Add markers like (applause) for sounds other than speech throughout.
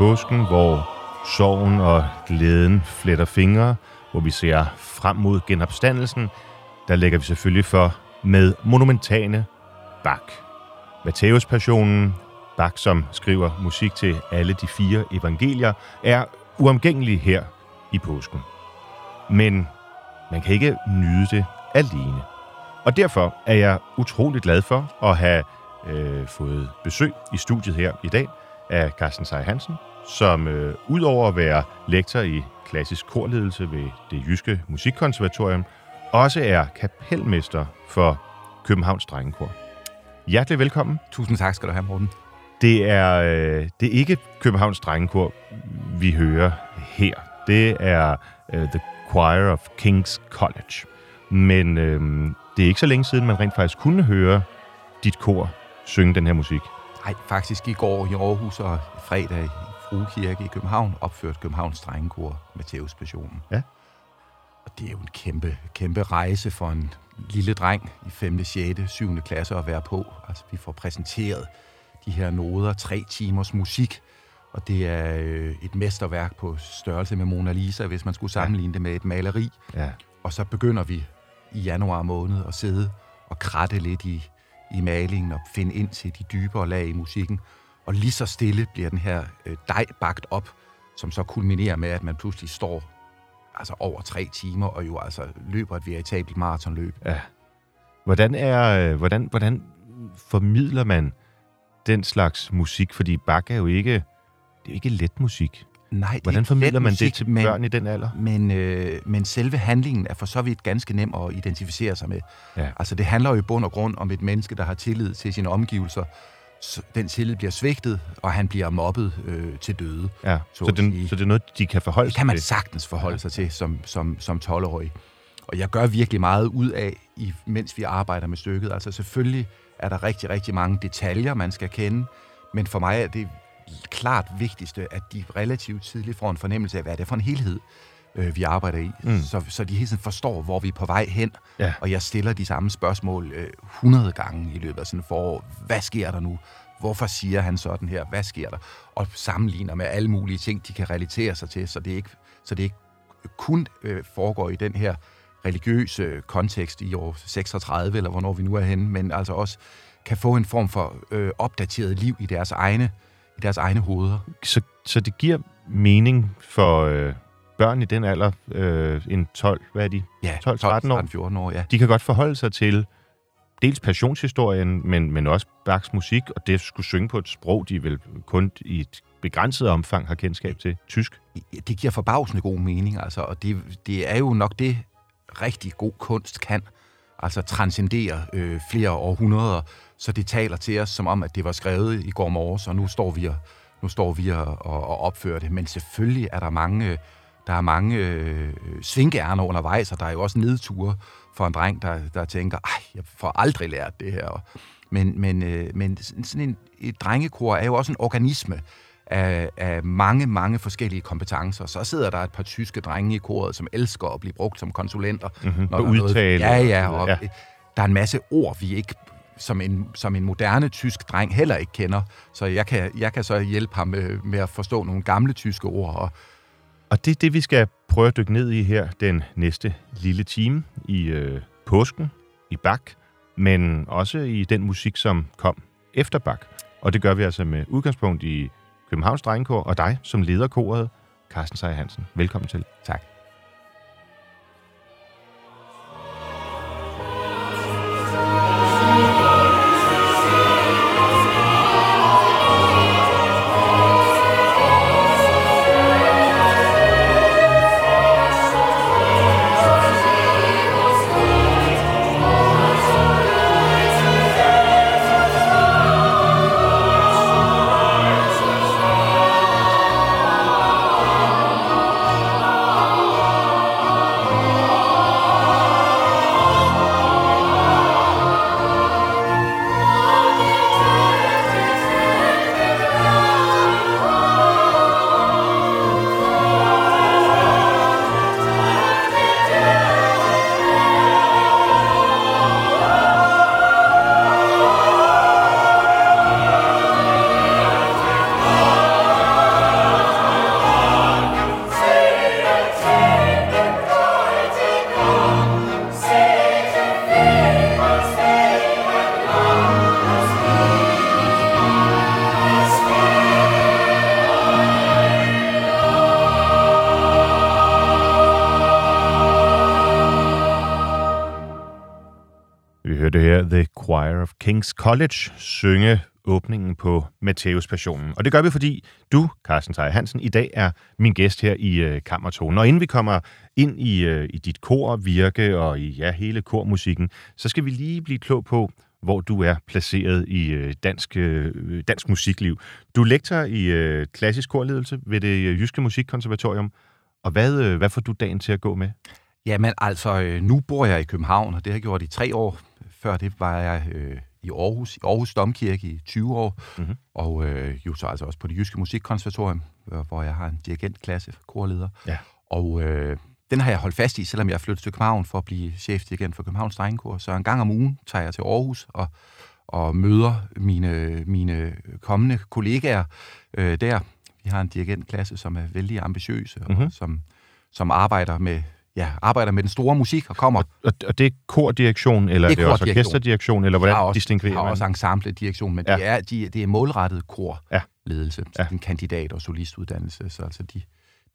påsken, hvor sorgen og glæden fletter fingre, hvor vi ser frem mod genopstandelsen, der lægger vi selvfølgelig for med monumentale Bach. Matthæus-passionen, Bach, som skriver musik til alle de fire evangelier, er uomgængelig her i påsken. Men man kan ikke nyde det alene. Og derfor er jeg utrolig glad for at have øh, fået besøg i studiet her i dag af Carsten Seier Hansen, som øh, udover at være lektor i klassisk korledelse ved det Jyske Musikkonservatorium, også er kapelmester for Københavns Drengekor. Hjertelig velkommen. Tusind tak skal du have, Morten. Det er, øh, det er ikke Københavns Drengekor, vi hører her. Det er øh, The Choir of King's College. Men øh, det er ikke så længe siden, man rent faktisk kunne høre dit kor synge den her musik. Nej, faktisk i går i Aarhus og fredag i Fruekirke i København opførte Københavns Drengekor Matteus Passionen. Ja. Og det er jo en kæmpe, kæmpe rejse for en lille dreng i 5., 6., 7. klasse at være på. Altså, vi får præsenteret de her noder, tre timers musik, og det er øh, et mesterværk på størrelse med Mona Lisa, hvis man skulle sammenligne det med et maleri. Ja. Og så begynder vi i januar måned at sidde og kratte lidt i, i malingen og finde ind til de dybere lag i musikken. Og lige så stille bliver den her øh, dej bagt op, som så kulminerer med, at man pludselig står altså over tre timer, og jo altså løber et veritabelt maratonløb. Ja. Hvordan, er, øh, hvordan, hvordan formidler man den slags musik? Fordi Bach er jo ikke, det er jo ikke let musik. Nej, det Hvordan er formidler man musik, det til men, børn i den alder? Men, øh, men selve handlingen er for så vidt ganske nem at identificere sig med. Ja. Altså det handler jo i bund og grund om et menneske, der har tillid til sine omgivelser. Den tillid bliver svigtet, og han bliver mobbet øh, til døde. Ja. Så, så sige. så det er noget, de kan forholde Det sig kan man til? sagtens forholde sig til som, som, som 12-årig. Og jeg gør virkelig meget ud af, i, mens vi arbejder med stykket. Altså selvfølgelig er der rigtig, rigtig mange detaljer, man skal kende, men for mig er det klart vigtigste, at de relativt tidligt får en fornemmelse af, hvad det er for en helhed, øh, vi arbejder i, mm. så, så de hele tiden forstår, hvor vi er på vej hen. Ja. Og jeg stiller de samme spørgsmål øh, 100 gange i løbet af sådan et forår. Hvad sker der nu? Hvorfor siger han sådan her? Hvad sker der? Og sammenligner med alle mulige ting, de kan relatere sig til, så det ikke, så det ikke kun øh, foregår i den her religiøse kontekst i år 36, eller hvornår vi nu er henne, men altså også kan få en form for øh, opdateret liv i deres egne, i deres egne hoveder. Så, så det giver mening for øh, børn i den alder, øh, en 12, hvad er de? Ja, 12-13 år. 14 år, ja. De kan godt forholde sig til dels passionshistorien, men, men også Bachs musik, og det skulle synge på et sprog, de vel kun i et begrænset omfang har kendskab til, tysk. det giver forbavsende god mening, altså, og det, det er jo nok det, rigtig god kunst kan, altså transcendere øh, flere århundreder, så det taler til os som om, at det var skrevet i går morges, og nu står vi og, nu står vi og, og, og opfører det. Men selvfølgelig er der mange, der er mange øh, svinkeærner undervejs, og der er jo også nedture for en dreng, der, der tænker, ej, jeg får aldrig lært det her. Men, men, øh, men sådan en, et drengekor er jo også en organisme, af, af mange, mange forskellige kompetencer. Så sidder der et par tyske drenge i koret, som elsker at blive brugt som konsulenter. Mm-hmm. når På noget- udtale. Ja, ja, og Ja. ja. der er en masse ord, vi ikke som en, som en moderne tysk dreng heller ikke kender. Så jeg kan, jeg kan så hjælpe ham med, med at forstå nogle gamle tyske ord. Og og det er det, vi skal prøve at dykke ned i her den næste lille time i øh, påsken, i Bach, men også i den musik, som kom efter Bach. Og det gør vi altså med udgangspunkt i Københavns Drengekor og dig som leder koret, Carsten Seier Hansen. Velkommen til. tak. Choir of King's College synge åbningen på Matteus Passionen. Og det gør vi, fordi du, Carsten Seier Hansen, i dag er min gæst her i øh, Kammertonen. Og inden vi kommer ind i, øh, i dit kor virke og i ja, hele kormusikken, så skal vi lige blive klog på, hvor du er placeret i øh, dansk, øh, dansk musikliv. Du er lektor i øh, klassisk korledelse ved det øh, Jyske Musikkonservatorium. Og hvad, øh, hvad får du dagen til at gå med? Jamen altså, øh, nu bor jeg i København, og det har jeg gjort i tre år. Før det var jeg øh, i Aarhus, i Aarhus Domkirke i 20 år, mm-hmm. og øh, jo så altså også på det Jyske Musikkonservatorium, hvor jeg har en dirigentklasse, korleder. Ja. Og øh, den har jeg holdt fast i, selvom jeg er flyttet til København for at blive chefdirigent for Københavns Drengekor. Så en gang om ugen tager jeg til Aarhus og, og møder mine, mine kommende kollegaer øh, der. Vi har en dirigentklasse, som er vældig ambitiøs, mm-hmm. og mhm. som, som arbejder med ja, arbejder med den store musik og kommer... Og, og det er kordirektion, eller det er, det er også orkesterdirektion, eller hvordan også, distinguerer man? har også ensemble-direktion, men ja. det, er, de, det er målrettet korledelse, ja. ja. en kandidat- og solistuddannelse, så altså de,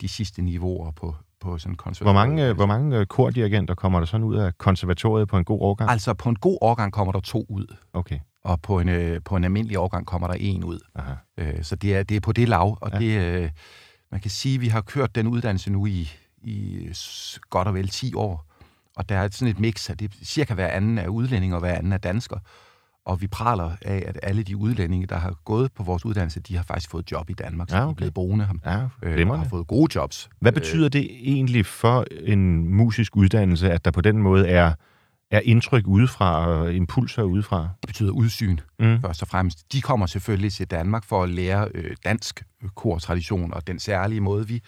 de sidste niveauer på, på sådan konservatoriet. Hvor mange, hvor mange øh, kordirigenter kommer der sådan ud af konservatoriet på en god årgang? Altså på en god årgang kommer der to ud. Okay. Og på en, øh, på en almindelig årgang kommer der en ud. Aha. Øh, så det er, det er på det lav, og ja. det, man kan sige, at vi har kørt den uddannelse nu i i godt og vel 10 år. Og der er sådan et mix af det. Cirka hver anden er udlænding, og hver anden er dansker. Og vi praler af, at alle de udlændinge, der har gået på vores uddannelse, de har faktisk fået job i Danmark, så ja, okay. de er blevet boende her. Ja, øh, og har fået gode jobs. Hvad øh, betyder det egentlig for en musisk uddannelse, at der på den måde er, er indtryk udefra og impulser udefra? Det betyder udsyn, mm. først og fremmest. De kommer selvfølgelig til Danmark for at lære øh, dansk kortradition og den særlige måde, vi...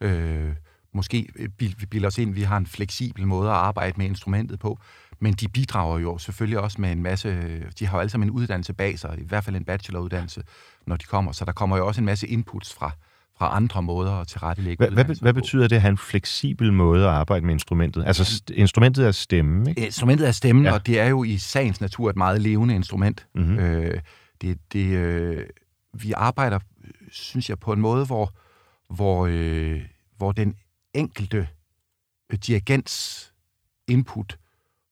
Øh, måske øh, vi bilder os ind, at vi har en fleksibel måde at arbejde med instrumentet på, men de bidrager jo selvfølgelig også med en masse, de har jo alle sammen en uddannelse bag sig, i hvert fald en bacheloruddannelse, når de kommer, så der kommer jo også en masse inputs fra, fra andre måder at tilrettelægge hvad, hvad, hvad betyder det at have en fleksibel måde at arbejde med instrumentet? Altså, st- instrumentet er stemmen, ikke? Instrumentet er stemmen, ja. og det er jo i sagens natur et meget levende instrument. Mm-hmm. Øh, det, det, øh, vi arbejder, synes jeg, på en måde, hvor, hvor, øh, hvor den enkelte øh, dirigents input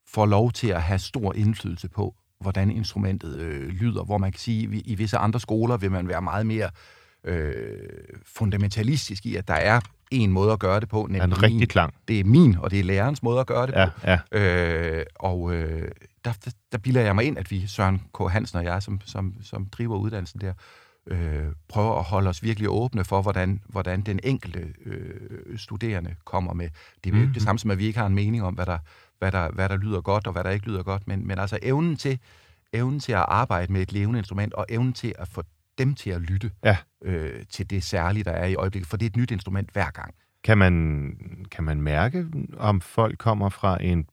får lov til at have stor indflydelse på, hvordan instrumentet øh, lyder, hvor man kan sige, at i visse andre skoler vil man være meget mere øh, fundamentalistisk i, at der er en måde at gøre det på. Nemlig en rigtig min. klang. Det er min, og det er lærerens måde at gøre det ja, på. Ja. Øh, og øh, der, der, der bilder jeg mig ind, at vi, Søren K. Hansen og jeg, som, som, som driver uddannelsen der, øh, prøver at holde os virkelig åbne for, hvordan, hvordan den enkelte øh, studerende kommer med. Det er jo ikke det mhm. samme som, at vi ikke har en mening om, hvad der, hvad der, hvad der lyder godt og hvad der ikke lyder godt, men, men altså evnen til, evnen til at arbejde med et levende instrument, og evnen til at få dem til at lytte ja. øh, til det særlige, der er i øjeblikket, for det er et nyt instrument hver gang. Kan man, kan man mærke, om folk kommer fra en,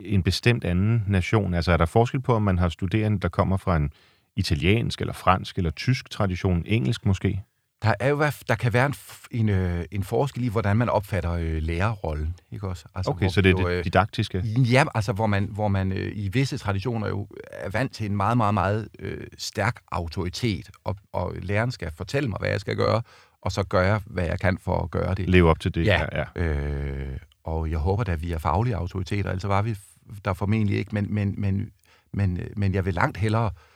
en bestemt anden nation? Altså er der forskel på, om man har studerende, der kommer fra en italiensk eller fransk eller tysk tradition, engelsk måske? Der, er jo, der kan være en, en, øh, en forskel i, hvordan man opfatter øh, lærerrollen. Ikke også? Altså, okay, så det er jo, det øh, didaktiske? Ja, altså hvor man, hvor man øh, i visse traditioner jo er vant til en meget, meget, meget øh, stærk autoritet, og, og læreren skal fortælle mig, hvad jeg skal gøre, og så gør jeg, hvad jeg kan for at gøre det. Leve op til det, ja. ja, ja. Øh, og jeg håber da, at vi er faglige autoriteter, altså var vi der formentlig ikke, men, men, men, men, men jeg vil langt hellere øh,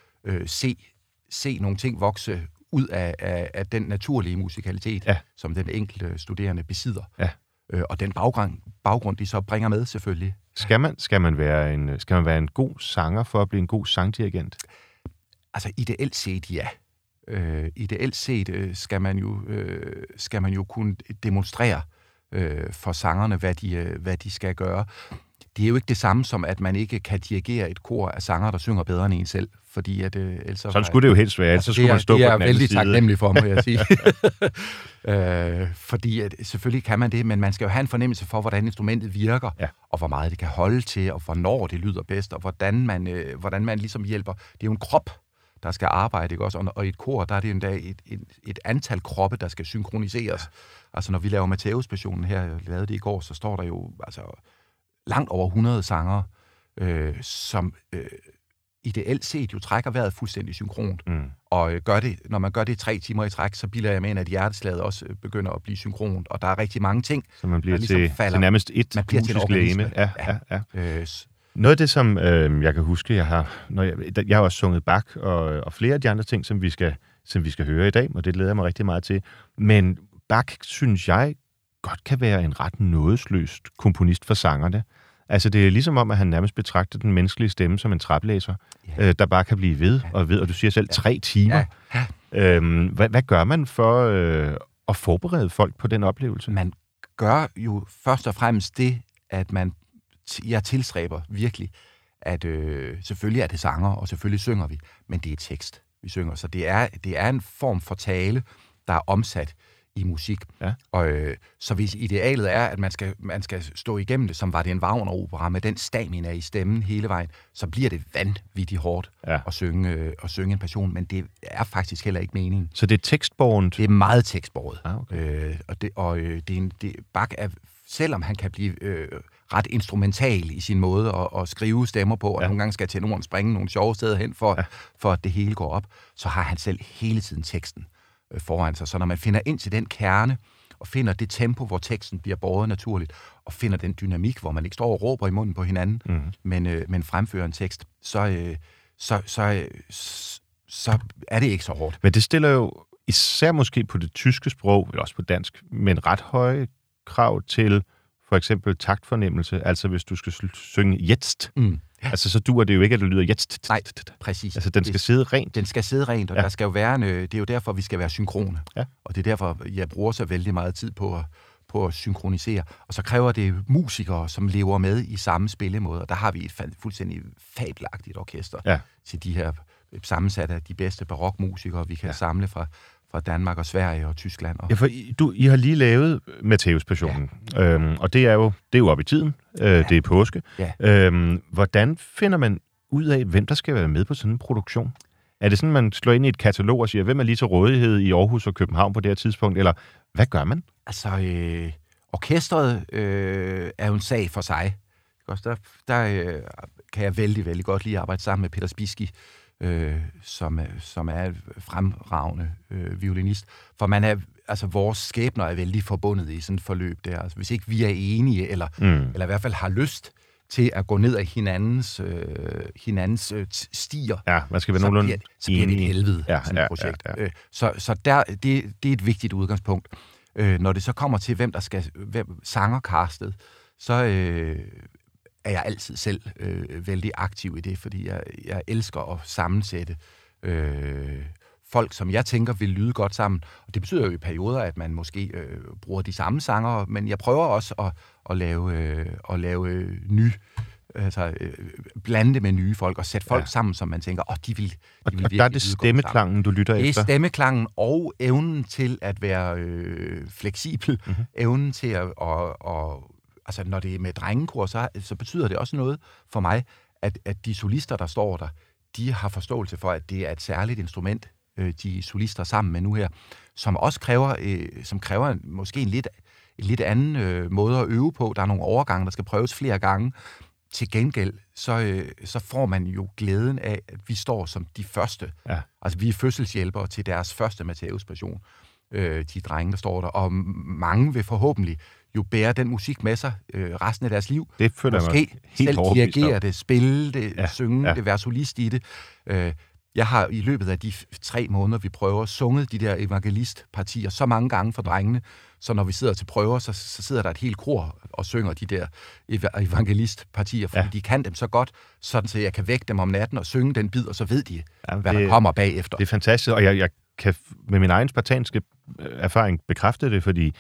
se, se nogle ting vokse ud af, af, af den naturlige musikalitet, ja. som den enkelte studerende besidder. Ja. Øh, og den baggrund, baggrund, de så bringer med selvfølgelig. Skal man, skal, man være en, skal man være en god sanger for at blive en god sangdirigent? Altså ideelt set, ja. Øh, ideelt set øh, skal, man jo, øh, skal man jo kunne demonstrere øh, for sangerne, hvad de, øh, hvad de skal gøre. Det er jo ikke det samme som, at man ikke kan dirigere et kor af sanger, der synger bedre end en selv fordi at, øh, ellers... Sådan skulle det jo helst være, altså, så skulle man stå på den anden side. Det er vældig taknemmelig for, må jeg sige. (laughs) øh, fordi at, selvfølgelig kan man det, men man skal jo have en fornemmelse for, hvordan instrumentet virker, ja. og hvor meget det kan holde til, og hvornår det lyder bedst, og hvordan man, øh, hvordan man ligesom hjælper. Det er jo en krop, der skal arbejde, ikke også? Og, og i et kor, der er det endda et, et, et antal kroppe, der skal synkroniseres. Ja. Altså, når vi laver Matteus-passionen her, jeg lavede det i går, så står der jo altså langt over 100 sanger, øh, som øh, ideelt set jo trækker vejret fuldstændig synkront. Mm. Og øh, gør det, når man gør det tre timer i træk, så bilder jeg med, at hjerteslaget også øh, begynder at blive synkront. Og der er rigtig mange ting, Så man bliver ligesom til, falder. til nærmest et man bliver til en. Ja, ja, ja. ja. Øh, Noget af det, som øh, jeg kan huske, jeg har, når jeg, jeg har også sunget Bach og, og flere af de andre ting, som vi, skal, som vi skal høre i dag, og det glæder jeg mig rigtig meget til. Men Bach, synes jeg, godt kan være en ret nådesløst komponist for sangerne. Altså, det er ligesom om, at han nærmest betragter den menneskelige stemme som en traplæser, ja. øh, der bare kan blive ved og ved, og du siger selv, ja. tre timer. Ja. Ja. Øhm, hvad, hvad gør man for øh, at forberede folk på den oplevelse? Man gør jo først og fremmest det, at man jeg tilstræber virkelig, at øh, selvfølgelig er det sanger, og selvfølgelig synger vi, men det er tekst, vi synger. Så det er, det er en form for tale, der er omsat i musik. Ja. Og, øh, så hvis idealet er, at man skal, man skal stå igennem det, som var det en Wagner-opera, med den stamina i stemmen hele vejen, så bliver det vanvittigt hårdt ja. at, synge, øh, at synge en passion, men det er faktisk heller ikke meningen. Så det er tekstborget? Det er meget tekstborget. Ah, okay. øh, og det, og øh, det er en, det, Bach er, selvom han kan blive øh, ret instrumental i sin måde at, at skrive stemmer på, og ja. nogle gange skal tenoren springe nogle sjove steder hen, for, ja. for at det hele går op, så har han selv hele tiden teksten foran sig. Så når man finder ind til den kerne, og finder det tempo, hvor teksten bliver båret naturligt, og finder den dynamik, hvor man ikke står og råber i munden på hinanden, mm. men, øh, men fremfører en tekst, så, øh, så, så, øh, så er det ikke så hårdt. Men det stiller jo især måske på det tyske sprog, eller også på dansk, men ret høje krav til for eksempel taktfornemmelse, altså hvis du skal synge jetzt, mm. Ja. Altså, så duer det jo ikke, at det lyder jetzt. Nej, præcis. Altså, den skal sidde rent. Den skal sidde rent, og ja. der skal jo være en, øh, det er jo derfor, vi skal være synkrone. Ja. Og det er derfor, jeg bruger så vældig meget tid på at, på at synkronisere. Og så kræver det musikere, som lever med i samme spillemåde. Og der har vi et fuldstændig fabelagtigt orkester ja. til de her sammensat af de bedste barokmusikere, vi kan ja. samle fra fra Danmark og Sverige og Tyskland. Og... Ja, for I, du, I har lige lavet Matteus Passionen, ja. øhm, og det er jo det er jo op i tiden. Øh, ja. Det er påske. Ja. Øhm, hvordan finder man ud af, hvem der skal være med på sådan en produktion? Er det sådan, man slår ind i et katalog og siger, hvem er lige til rådighed i Aarhus og København på det her tidspunkt, eller hvad gør man? Altså, øh, orkestret øh, er jo en sag for sig. Der, der øh, kan jeg vældig, vældig godt lide at arbejde sammen med Peter Spiski, øh, som, som er fremragende øh, violinist. For man er, altså vores skæbner er vældig forbundet i sådan et forløb der. Altså, hvis ikke vi er enige, eller, mm. eller i hvert fald har lyst til at gå ned af hinandens, øh, hinandens øh, stier, ja, man skal være så, bliver, så bliver det et helvede, ja, sådan et ja, projekt. Ja, ja. Øh, så så der, det, det er et vigtigt udgangspunkt. Øh, når det så kommer til, hvem der skal, hvem sanger castet, så, øh, er jeg altid selv øh, vældig aktiv i det, fordi jeg, jeg elsker at sammensætte øh, folk, som jeg tænker vil lyde godt sammen. Og det betyder jo i perioder, at man måske øh, bruger de samme sanger, men jeg prøver også at, at lave, øh, at lave øh, ny, altså øh, blande det med nye folk og sætte folk ja. sammen, som man tænker, åh, oh, de vil, de og, vil og der er det stemmeklangen, du lytter efter? Det er stemmeklangen og evnen til at være øh, fleksibel, mm-hmm. evnen til at, at, at altså når det er med drengekor, så, så betyder det også noget for mig, at, at de solister, der står der, de har forståelse for, at det er et særligt instrument, øh, de solister sammen med nu her, som også kræver, øh, som kræver måske en lidt, en lidt anden øh, måde at øve på. Der er nogle overgange, der skal prøves flere gange. Til gengæld, så, øh, så får man jo glæden af, at vi står som de første. Ja. Altså, vi er fødselshjælpere til deres første Matteus passion. Øh, de drenge, der står der. Og mange vil forhåbentlig jo bære den musik med sig øh, resten af deres liv. Det føler Måske mig helt selv dirigere det, spille det, ja, synge ja. det, være solist i det. Øh, jeg har i løbet af de tre måneder, vi prøver, sunget de der evangelistpartier så mange gange for drengene, så når vi sidder til prøver, så, så sidder der et helt kor og synger de der evangelistpartier, fordi ja. de kan dem så godt, sådan så jeg kan vække dem om natten og synge den bid, og så ved de, ja, hvad det, der kommer bagefter. Det er fantastisk, og jeg, jeg kan med min egen spartanske øh, erfaring bekræfte det, fordi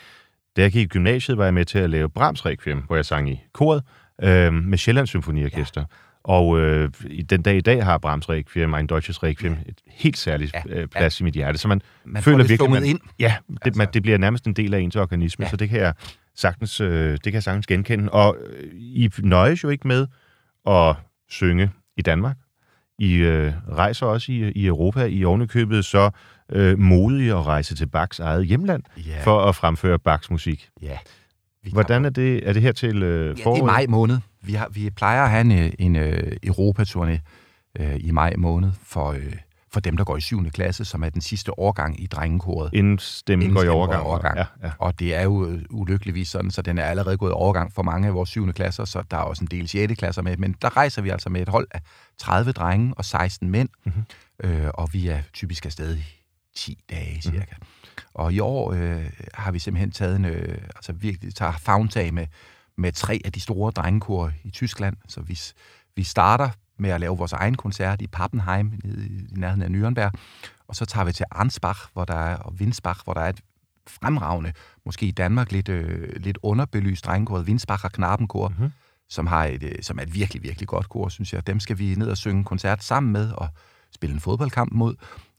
da jeg gik i gymnasiet, var jeg med til at lave Brahms Requiem, hvor jeg sang i koret øh, med Sjællands Symfoniorkester. Ja. Og øh, den dag i dag har Brahms Requiem en Deutsches Requiem ja. et helt særligt ja. øh, plads ja. i mit hjerte. Så man, man føler virkelig... Man, ind. Ja, det, altså. man, det bliver nærmest en del af ens organisme, ja. så det kan jeg sagtens, øh, det kan jeg sagtens genkende. Og øh, I nøjes jo ikke med at synge i Danmark. I øh, rejser også i, i Europa. I ovenikøbet så øh, modige at rejse til Bachs eget hjemland yeah. for at fremføre Bachs musik. Ja. Yeah. Hvordan er det, er det her til øh, foråret? Ja, det er maj måned. Vi, har, vi plejer at have en, en uh, Europaturné uh, i maj måned for, uh, for dem, der går i 7. klasse, som er den sidste årgang i drengekoret. Inden stemmen Inden går i overgang. går i overgang. Ja, ja. Og det er jo øh, ulykkeligvis sådan, så den er allerede gået i overgang for mange af vores 7. klasser, så der er også en del 6. klasser med. Men der rejser vi altså med et hold af 30 drenge og 16 mænd, Mhm. mm-hmm. øh, og vi er typisk afsted 10 dage cirka. Mm-hmm. Og i år øh, har vi simpelthen taget en, øh, altså virkelig tager fagntag med, med tre af de store drengekor i Tyskland. Så vi, vi starter med at lave vores egen koncert i Pappenheim, nede i, i nærheden af Nürnberg. Og så tager vi til Arnsbach, hvor der er, og Winsbach, hvor der er et fremragende, måske i Danmark lidt, øh, lidt underbelyst drengekor, Winsbacher Knabenkor, mm-hmm. som, har et, øh, som er et virkelig, virkelig godt kor, synes jeg. Dem skal vi ned og synge en koncert sammen med, og spille en fodboldkamp mod,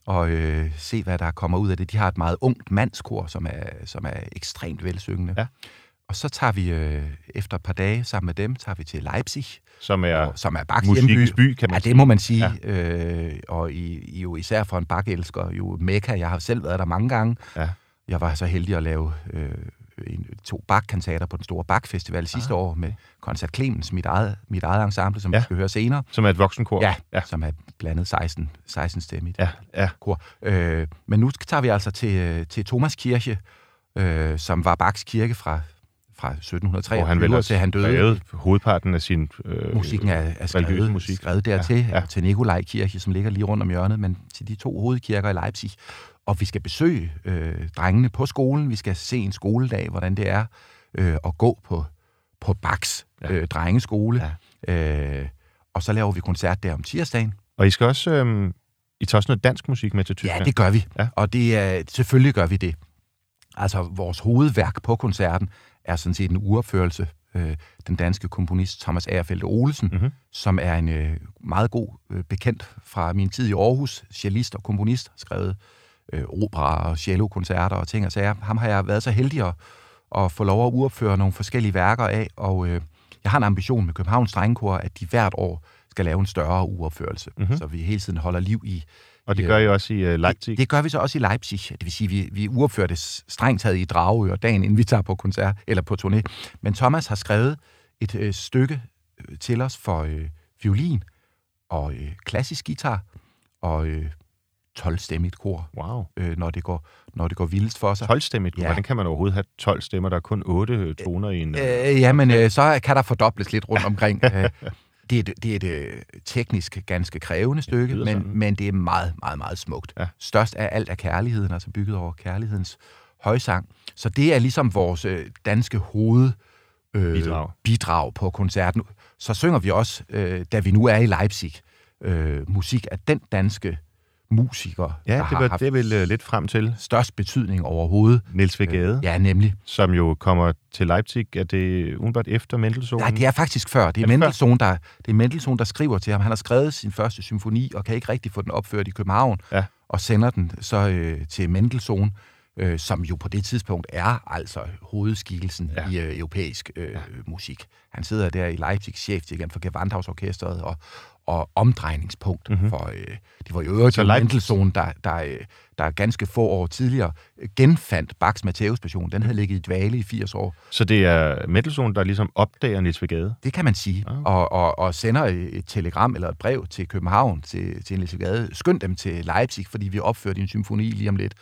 og øh, se, hvad der kommer ud af det. De har et meget ungt mandskor, som er, som er ekstremt velsyngende. Ja. Og så tager vi øh, efter et par dage sammen med dem, tager vi til Leipzig, Som er og, som er Bachs musikkens by, kan man Ja, det må man sige. Ja. Øh, og I, I jo især for en bakelsker, jo Mekka. Jeg har selv været der mange gange. Ja. Jeg var så heldig at lave øh, en, to bakkantater på den store bakfestival sidste år med Koncert Clemens, mit eget, mit eget ensemble, som Ja. vi skal høre senere. som er et voksenkor. Ja, ja. som er blandet 16, 16 stemmigt Ja, ja. kor. Øh, men nu tager vi altså til, øh, til Thomas Kirche, øh, som var Bachs kirke fra, fra 1723 Hvor han vel til han døde. hovedparten af sin øh, Musikken er, er skrevet, musik. skrevet dertil, ja. ja. til Nikolaj Kirke, som ligger lige rundt om hjørnet, men til de to hovedkirker i Leipzig. Og vi skal besøge øh, drengene på skolen. Vi skal se en skoledag, hvordan det er øh, at gå på, på Bachs Ja. øh, drengeskole. Ja. Øh, og så laver vi koncert der om tirsdagen. Og I skal også... Øh, I tager også noget dansk musik med til Tyskland. Ja, det gør vi. Ja. Og det er, selvfølgelig gør vi det. Altså, vores hovedværk på koncerten er sådan set en uopførelse. Øh, den danske komponist Thomas Agerfeldt Olsen, Mhm. mm-hmm. som er en øh, meget god øh, bekendt fra min tid i Aarhus, cellist og komponist, skrevet øh, opera og cello-koncerter og ting og sager. Ham har jeg været så heldig at, at få lov at uopføre nogle forskellige værker af, og øh, jeg har en ambition med Københavns Drengekor, at de hvert år skal lave en større uopførelse, Mhm. mm-hmm. så vi hele tiden holder liv i Og det gør I også i uh, Leipzig. det, det gør vi så også i Leipzig. Det vil sige, vi, vi uopfører det strengt taget i Dragør dagen, inden vi tager på koncert eller på turné. Men Thomas har skrevet et øh, stykke øh, til os for øh, violin og øh, klassisk guitar og øh, 12-stemmigt kor, Wow. øh, når, det går, når det går vildest for sig. 12-stemmigt. Ja. Hvordan kan man overhovedet have 12 stemmer? Der er kun 8 toner i en... Øh, Øh, jamen, øh, så kan der fordobles lidt rundt omkring. Øh, det er et, det er et øh, teknisk ganske krævende stykke, men, sådan. men det er meget, meget, meget smukt. Ja. Størst af alt er kærligheden, altså bygget over kærlighedens højsang. Så det er ligesom vores øh, danske hoved øh, Bidrag. bidrag på koncerten. Så synger vi også, øh, da vi nu er i Leipzig, øh, musik af den danske musiker, ja, der det har var haft det vel uh, lidt frem til. størst betydning overhovedet. Niels Vegade, ja. Ja, nemlig. som jo kommer til Leipzig. Er det umiddelbart efter Mendelssohn? Nej, det er faktisk før. Det er, Er det Mendelssohn, der, det er Mendelssohn, der skriver til ham. Han har skrevet sin første symfoni, og kan ikke rigtig få den opført i København, Ja. og sender den så øh, til Mendelssohn, øh, som jo på det tidspunkt er altså hovedskikkelsen Ja. i øh, europæisk øh, ja. musik. Han sidder der i Leipzig, chef igen for Gewandhausorkestret, og, og omdrejningspunkt mm-hmm. for... Øh, det var jo øvrigt Mendelssohn, der, der, øh, der ganske få år tidligere genfandt Bachs Matthæus-passion. Den havde ligget i dvale i 80 år. Så det er Mendelssohn, der ligesom opdager Niels Vegade? Det kan man sige. Ah. Og, og, og sender et telegram eller et brev til København, til, til Niels Gade. Skynd dem til Leipzig, fordi vi opfører en symfoni lige om lidt.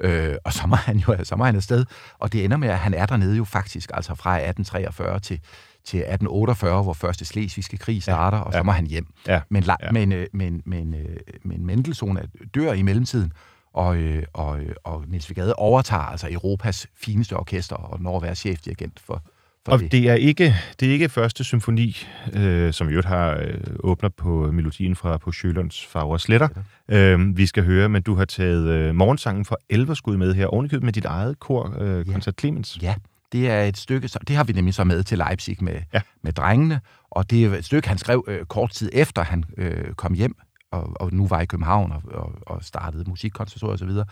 Øh, og så må, han jo, så må han afsted. Og det ender med, at han er dernede jo faktisk, altså fra 1843 til, til 1848, hvor første slesvigske krig starter, ja, og så ja. må han hjem. Ja, Men, ja. men, øh, men, men, øh, men Mendelssohn dør i mellemtiden, og, øh, og, og Niels Vigade overtager altså Europas fineste orkester og når at være chefdirigent for Og det. det er ikke, det er ikke første symfoni, øh, som øvrigt har øh, åbner på melodien fra på Sjølunds Farver Sletter. Øh, vi skal høre, men du har taget øh, morgensangen for Elverskud med her, ovenikøbet med dit eget kor, øh, Ja. Koncert Clemens. Ja, det er et stykke, så, det har vi nemlig så med til Leipzig med, Ja. med drengene, og det er et stykke, han skrev øh, kort tid efter, han øh, kom hjem, og, og nu var i København og, og, og startede musikkonservatoriet og så videre.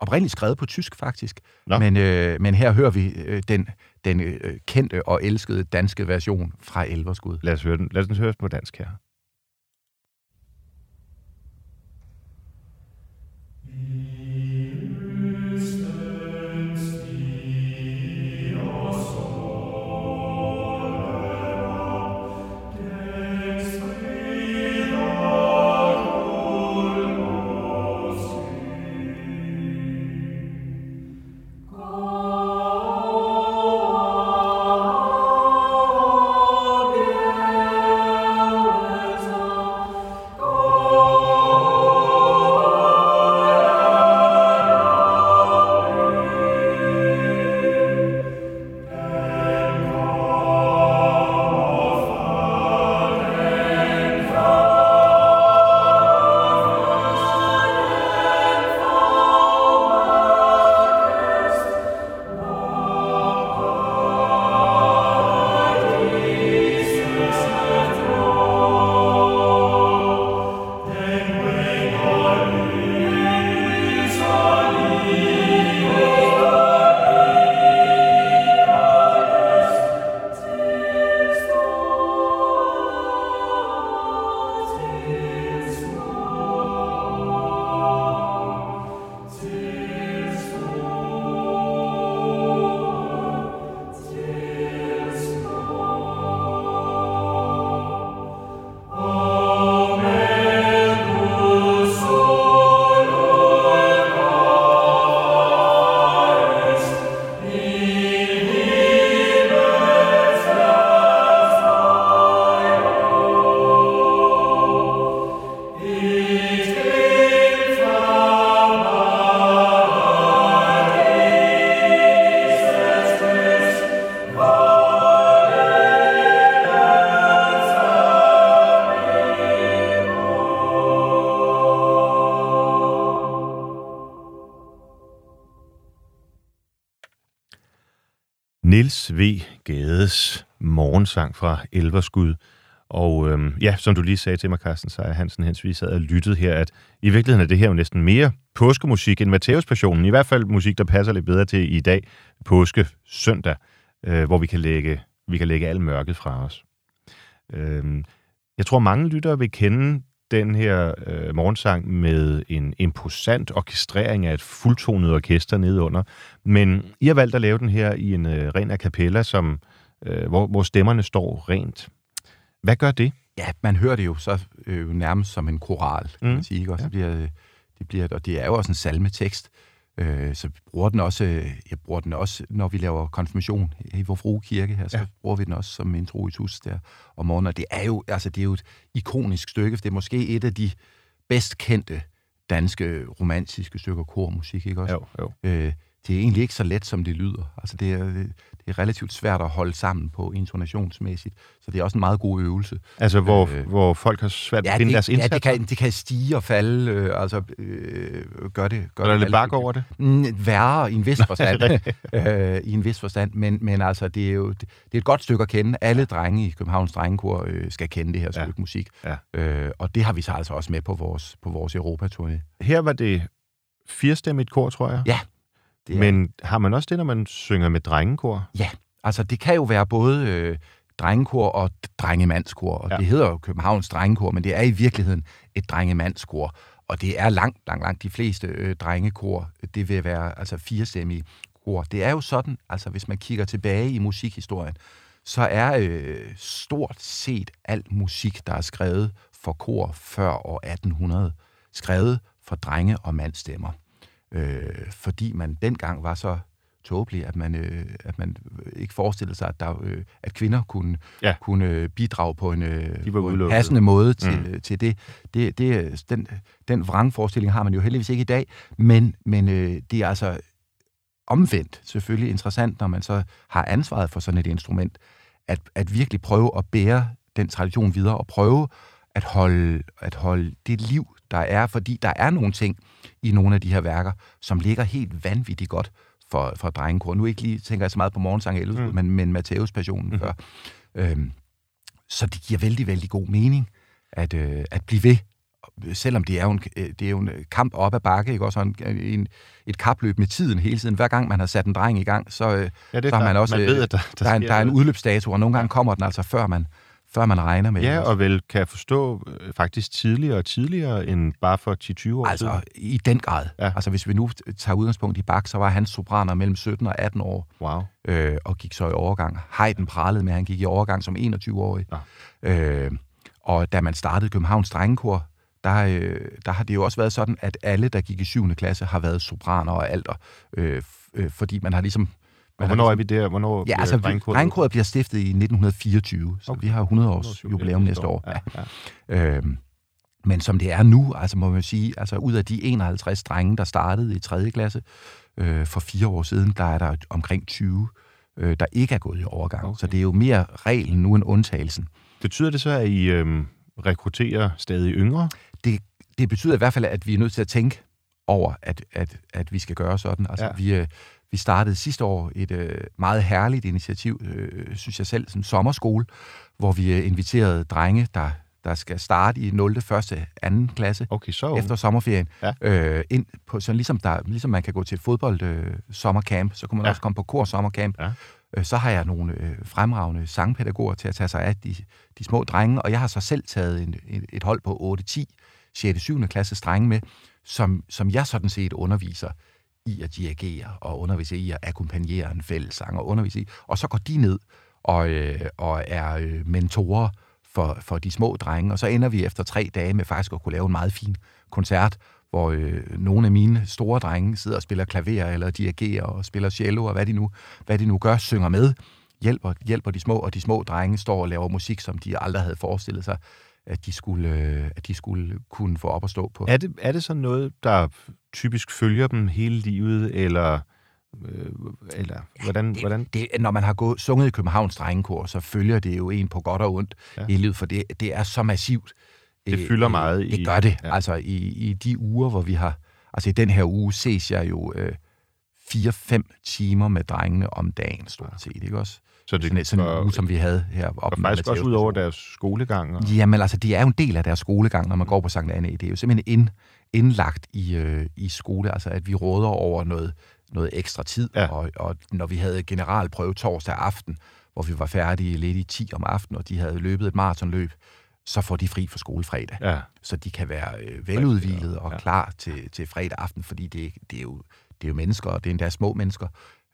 Oprindeligt skrevet på tysk, faktisk. Nå. Men, øh, men her hører vi øh, den, den øh, kendte og elskede danske version fra Elverskud. Lad os høre den. Lad os høre den på dansk her. Denkst Nils V. Gades morgensang fra Elverskud. Og øhm, ja, som du lige sagde til mig, Carsten Seier Hansen, hens vi sad og lyttede her, at i virkeligheden er det her jo næsten mere påskemusik end Matteus Passionen. I hvert fald musik, der passer lidt bedre til i dag, påske søndag, øh, hvor vi kan, lægge, vi kan lægge al mørket fra os. Øhm, jeg tror, mange lyttere vil kende den her øh, morgensang med en imposant orkestrering af et fuldtonet orkester nedunder. Men I har valgt at lave den her i en øh, ren a cappella, som, øh, hvor, hvor stemmerne står rent. Hvad gør det? Ja, man hører det jo så øh, nærmest som en koral, kan mm. man sige. Ikke? Og, så ja. bliver, det bliver, og det er jo også en salmetekst. Øh, så bruger den også, jeg bruger den også, når vi laver konfirmation i vor frue kirke her, så ja. bruger vi den også som introitus der om morgenen. Og det er jo, altså, det er jo et ikonisk stykke, for det er måske et af de bedst kendte danske romantiske stykker kormusik, ikke også? Jo, jo. Øh, det er egentlig ikke så let, som det lyder. Altså, det er, det er relativt svært at holde sammen på intonationsmæssigt, så det er også en meget god øvelse. Altså, hvor, øh, hvor folk har svært ja, at finde det, deres indsats? Ja, det kan, det kan stige og falde, øh, altså øh, gør det. Gør er der det lidt bakke over det? Mm, værre i en vis forstand. øh, I en vis forstand, men, men altså, det er jo det, det er et godt stykke at kende. Alle drenge i Københavns Drengekor øh, skal kende det her stykke ja. musik, Ja. øh, og det har vi så altså også med på vores, på vores Europaturné. Her var det firestemmigt kor, tror jeg. Ja, det er- Men har man også det, når man synger med drengekor? Ja, altså det kan jo være både øh, drengekor og drengemandskor, og Ja. det hedder jo Københavns Drengekor, men det er i virkeligheden et drengemandskor, og det er langt, langt, langt de fleste øh, drengekor, det vil være altså firestemmige kor. Det er jo sådan, altså hvis man kigger tilbage i musikhistorien, så er øh, stort set al musik, der er skrevet for kor før år 1800, skrevet for drenge- og mandstemmer. Øh, fordi man dengang var så tåbelig, at man, øh, at man ikke forestillede sig, at, der, øh, at kvinder kunne, Ja. kunne øh, bidrage på en, øh, på en passende måde til, mm. til det. det, det den, den vrangforestilling har man jo heldigvis ikke i dag, men, men øh, det er altså omvendt selvfølgelig interessant, når man så har ansvaret for sådan et instrument, at, at virkelig prøve at bære den tradition videre, og prøve at holde, at holde det liv, der er, fordi der er nogle ting i nogle af de her værker, som ligger helt vanvittigt godt for, for drengekor. Nu ikke lige tænker jeg så meget på morgensang i Elveskud, Mm. men, men Matteus passionen mm. før. Øhm, så det giver vældig, vældig god mening at, øh, at blive ved, selvom det er jo en, øh, det er jo en kamp op ad bakke, ikke? Også en, en, et kapløb med tiden hele tiden. Hver gang man har sat en dreng i gang, så, øh, Ja, det så har man også... man øh, ved, at der, der, der, er en, der er en udløbsdato, og nogle gange kommer den altså før man, før man regner med. Ja, og vel kan jeg forstå øh, faktisk tidligere og tidligere end bare for 10-20 år Altså, siden. i den grad. Ja. Altså, hvis vi nu tager udgangspunkt i Bach, så var hans sopraner mellem 17 og 18 år, Wow. øh, og gik så i overgang. Haydn pralede med, at han gik i overgang som 21-årig. Ja. Øh, og da man startede Københavns Drengekor, der, øh, der har det jo også været sådan, at alle, der gik i 7. klasse, har været sopraner og alter, øh, øh, fordi man har ligesom... Har hvornår er vi der? Hvornår Ja, bliver altså, drengkoret- Drengkoret bliver stiftet i 1924, så Okay. vi har 100 års jubilæum næste år. Ja, ja. Øhm, men som det er nu, altså må man sige, altså ud af de 51 drenge, der startede i 3. klasse øh, for fire år siden, der er der omkring 20, øh, der ikke er gået i overgang. Okay. Så det er jo mere reglen nu end undtagelsen. Betyder det så, at I øhm, rekrutterer stadig yngre? Det, det betyder i hvert fald, at vi er nødt til at tænke over, at, at, at vi skal gøre sådan. Altså, Ja. ja. vi, øh, vi startede sidste år et øh, meget herligt initiativ, øh, synes jeg selv, som sommerskole, hvor vi øh, inviterede drenge, der, der skal starte i 0., 1., 2. klasse, Okay, så efter sommerferien, Ja. øh, ind på, sådan ligesom, der, ligesom man kan gå til fodbold øh, sommercamp, så kunne man Ja. også komme på kor sommercamp. Ja. Øh, så har jeg nogle øh, fremragende sangpædagoger til at tage sig af de, de små drenge, og jeg har så selv taget en, et, et hold på 8-10, 6. 7. klasses drenge med, som, som jeg sådan set underviser i at dirigere, og undervise i at akkompagnere en fællessang, og undervise i, og så går de ned og, øh, og er øh, mentorer for, for de små drenge, og så ender vi efter tre dage med faktisk at kunne lave en meget fin koncert, hvor øh, nogle af mine store drenge sidder og spiller klaver, eller dirigerer og spiller cello, og hvad de nu, hvad de nu gør, synger med, hjælper, hjælper de små, og de små drenge står og laver musik, som de aldrig havde forestillet sig, at de skulle, øh, at de skulle kunne få op at stå på. Er det, er det sådan noget, der typisk følger dem hele livet, eller, øh, eller hvordan, det, hvordan? Det, når man har gået, sunget i Københavns Drengekor, så følger det jo en på godt og ondt Ja. ja. hele livet, for det, det er så massivt. Det Øh, fylder øh, meget i- Det gør det. ja. Ja. Altså i, i de uger, hvor vi har... Altså i den her uge ses jeg jo øh, 4-5 timer med drengene om dagen, stort set, ikke også? Så det Sådan, sådan går- uge, som vi havde her op og faktisk også ud over deres skolegang. Og, Jamen altså, det er jo en del af deres skolegang, når man går på Sankt Anne. Det er jo simpelthen ind, indlagt i, øh, i skole, altså at vi råder over noget, noget ekstra tid. Ja. Og, og når vi havde generalprøve torsdag aften, hvor vi var færdige lidt i 10 om aftenen, og de havde løbet et maratonløb, så får de fri for skole fredag. ja. Så de kan være øh, veludvilede og Ja. klar til, til fredag aften, fordi det, det, er jo, det er jo mennesker, og det er endda små mennesker,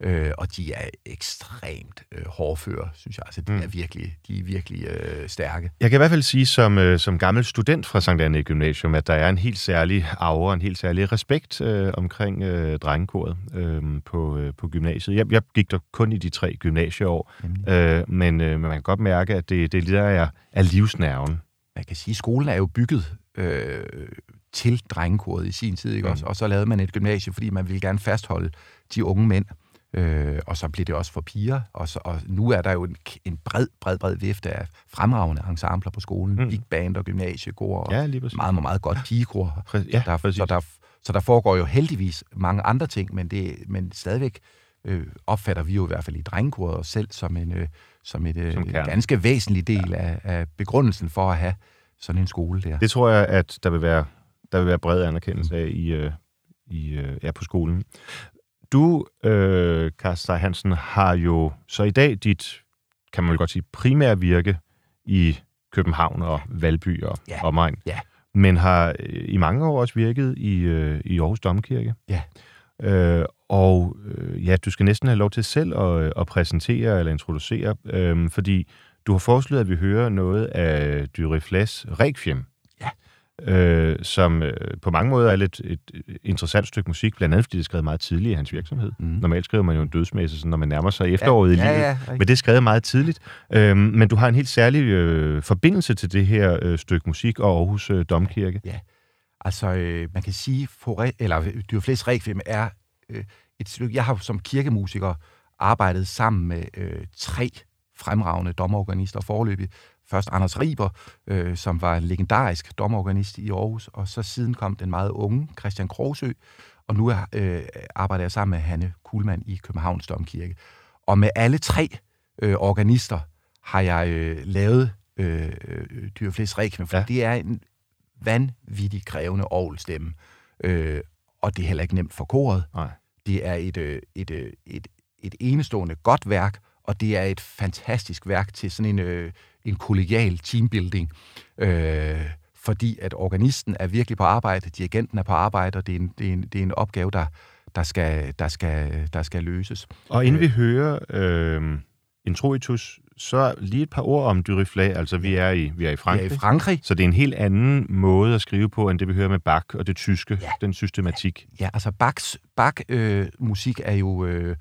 øh, og de er ekstremt øh, hårdføre, synes jeg. Altså, de, Mm. er virkelig, de er virkelig øh, stærke. Jeg kan i hvert fald sige som, øh, som gammel student fra Sankt Anne Gymnasium, at der er en helt særlig aura, en helt særlig respekt øh, omkring øh, drengekoret øh, på, øh, på gymnasiet. Jeg, jeg gik der kun i de tre gymnasieår, øh, men, øh, men man kan godt mærke, at det, det er lidt af, af livsnerven. man kan sige, at skolen er jo bygget øh, til drengekoret i sin tid, ikke Mm. Og så lavede man et gymnasie, fordi man ville gerne fastholde de unge mænd. Øh, og så blev det også for piger, og, så, og nu er der jo en, en bred, bred, bred vifte af fremragende ensembler på skolen. Mm. Big band og gymnasiekor, og Ja, meget, meget, meget godt pigekor. Præ- ja, der, præcis. så, der, så der foregår jo heldigvis mange andre ting, men, det, men stadigvæk øh, opfatter vi jo i hvert fald i drengekoret os selv som en, øh, som et, øh, Som kerne. ganske væsentlig del ja. af, af begrundelsen for at have sådan en skole der. Det tror jeg, at der vil være, der vil være bred anerkendelse af i, øh, i, øh, ja, på skolen. Du, øh, Karsten Hansen, har jo så i dag dit, kan man vel godt sige, primære virke i København og Valby og Ja. omegn. Ja. Men har øh, i mange år også virket i, øh, i Aarhus Domkirke. Ja. Øh, og øh, ja, du skal næsten have lov til selv at, at præsentere eller introducere, øh, fordi du har foreslået, at vi hører noget af Dyrifles Requiem. Ja. Øh, som øh, på mange måder er lidt et, et interessant stykke musik, blandt andet fordi det er skrevet meget tidligt i hans virksomhed. Mm. Normalt skriver man jo en dødsmesse, sådan, når man nærmer sig efteråret i ja, livet. ja, ja, Men det er skrevet meget tidligt. Øhm, men du har en helt særlig øh, forbindelse til det her øh, stykke musik og Aarhus øh, Domkirke. Altså, øh, man kan sige, Fore, eller Dyrflæs Requiem er øh, et stykke... Jeg har som kirkemusiker arbejdet sammen med øh, tre fremragende domorganister forløbig. Først Anders Riber, øh, som var en legendarisk domorganist i Aarhus, og så siden kom den meget unge Christian Krogsø, og nu er, øh, arbejder jeg sammen med Hanne Kuhlmann i Københavns Domkirke. Og med alle tre øh, organister har jeg øh, lavet øh, Dyrflæs Requiem, for ja. det er en vanvittig krævende orgelstemme. Øh, og det er heller ikke nemt for koret. Nej. Det er et, øh, et, øh, et, et enestående godt værk, og det er et fantastisk værk til sådan en, øh, en kollegial teambuilding. Øh, fordi at organisten er virkelig på arbejde, dirigenten er på arbejde, og det er en, det er en, det er en opgave, der, der, skal, der, skal, der skal løses. Og inden vi hører øh, introitus, så lige et par ord om Dyrifle. Altså, vi er i, vi er i Vi Frankrig. er i Frankrig. Så det er en helt anden måde at skrive på, end det vi hører med Bach og det tyske, Ja. den systematik. Ja, altså Bachs, Bach øh, musik er jo øh,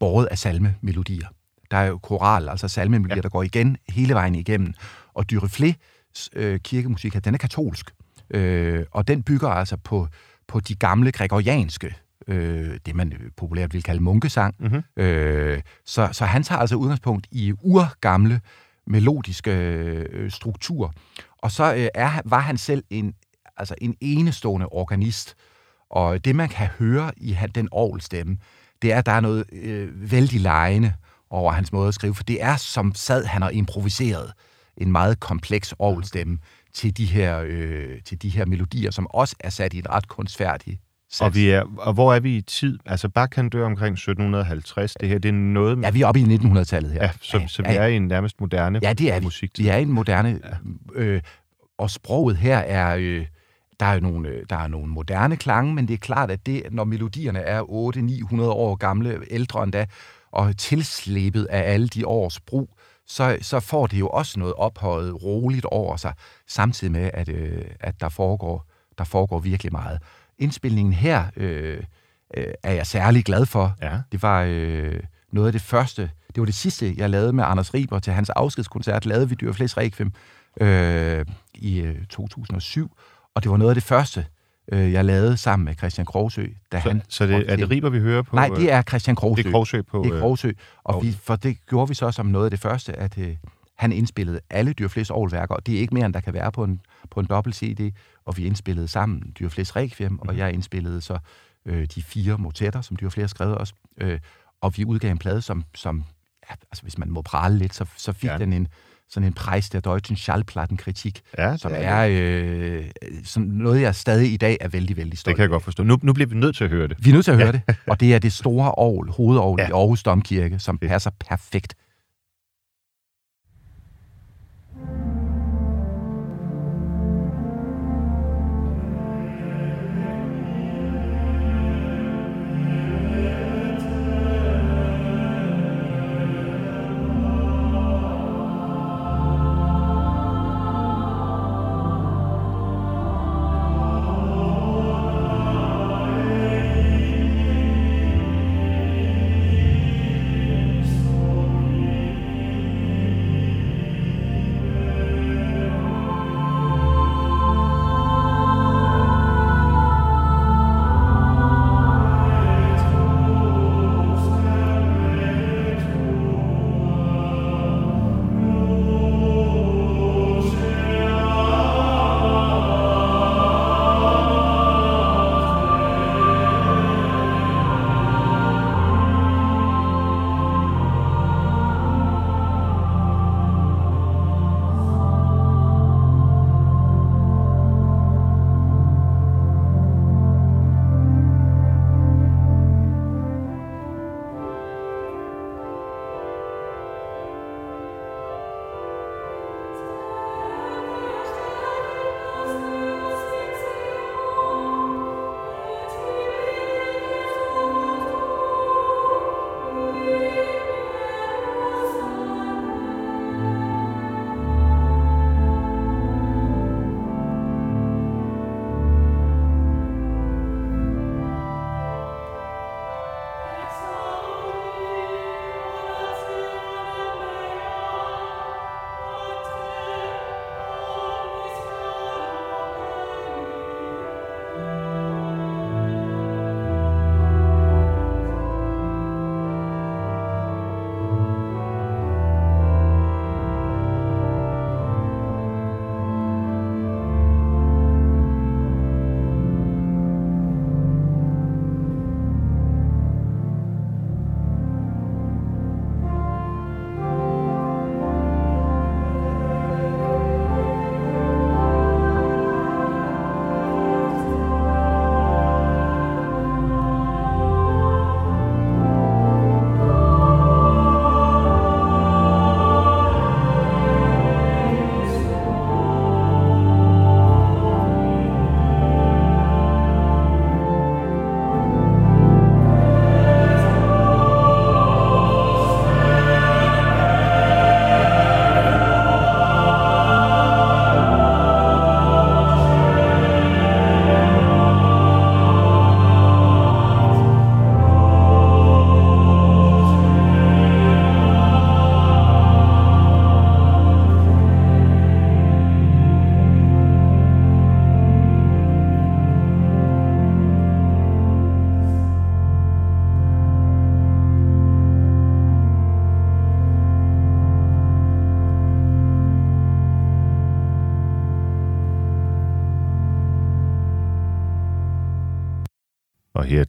båret af salmemelodier. Der er jo koral, altså salmemelodier, Ja. der går igen hele vejen igennem. Og Dyreflés øh, kirkemusik, den er katolsk. Øh, og den bygger altså på, på de gamle gregorianske, øh, det man populært vil kalde munkesang. Mhm. Øh, så, så han tager altså udgangspunkt i urgamle melodiske øh, strukturer. Og så øh, er, var han selv en, altså en enestående organist. Og det, man kan høre i han, den orgelstemme, det er, at der er noget øh, vældig lejende over hans måde at skrive, for det er som sad han og improviseret en meget kompleks orgelstemme til de her, øh, til de her melodier, som også er sat i en ret kunstfærdig sats. Og, vi er, og hvor er vi i tid? Altså, Bach kan dø omkring 1750. Det her, det er noget... med- Ja, vi er oppe i 1900-tallet her. ja, så, så vi er i en nærmest moderne Ja, det er vi. musik. Vi er i en moderne... Øh, og sproget her er... Øh, der er, nogle, øh, der er nogle moderne klange, men det er klart, at det, når melodierne er 800-900 år gamle, ældre end da, og tilslæbet af alle de års brug, så, så får det jo også noget ophøjet roligt over sig, samtidig med, at, øh, at der, foregår, der foregår virkelig meget. Indspilningen her øh, øh, er jeg særlig glad for. Ja. Det var øh, noget af det første, det var det sidste, jeg lavede med Anders Riber til hans afskedskoncert, lavede vi Dyrflæs Requiem øh, i øh, 2007, og det var noget af det første, øh, jeg lavede sammen med Christian Krogsø, da Så, han... så det, er det Riber, vi hører på? Nej, det er Christian Krogsø. det er Krogsø på... Det er øh, Krogsø, og Aarhus. vi, for det gjorde vi så som noget af det første, at øh, han indspillede alle Dyrflæs Aarhusværker, og det er ikke mere, end der kan være på en, på en dobbelt CD, og vi indspillede sammen Dyrflæs Requiem, Mhm. og jeg indspillede så øh, de fire motetter, som de har skrevet også. Øh, og vi udgav en plade, som, som ja, altså hvis man må prale lidt, så, så fik ja. den en, sådan en pris der Deutschen Schallplattenkritik, Ja, som er øh, sådan noget, jeg stadig i dag er vældig, vældig stolt Det kan jeg godt forstå. Nu, nu bliver vi nødt til at høre det. Vi er nødt til at høre det, og det er det store ovl, hovedovl Ja. (laughs) ja. i Aarhus Domkirke, som passer perfekt.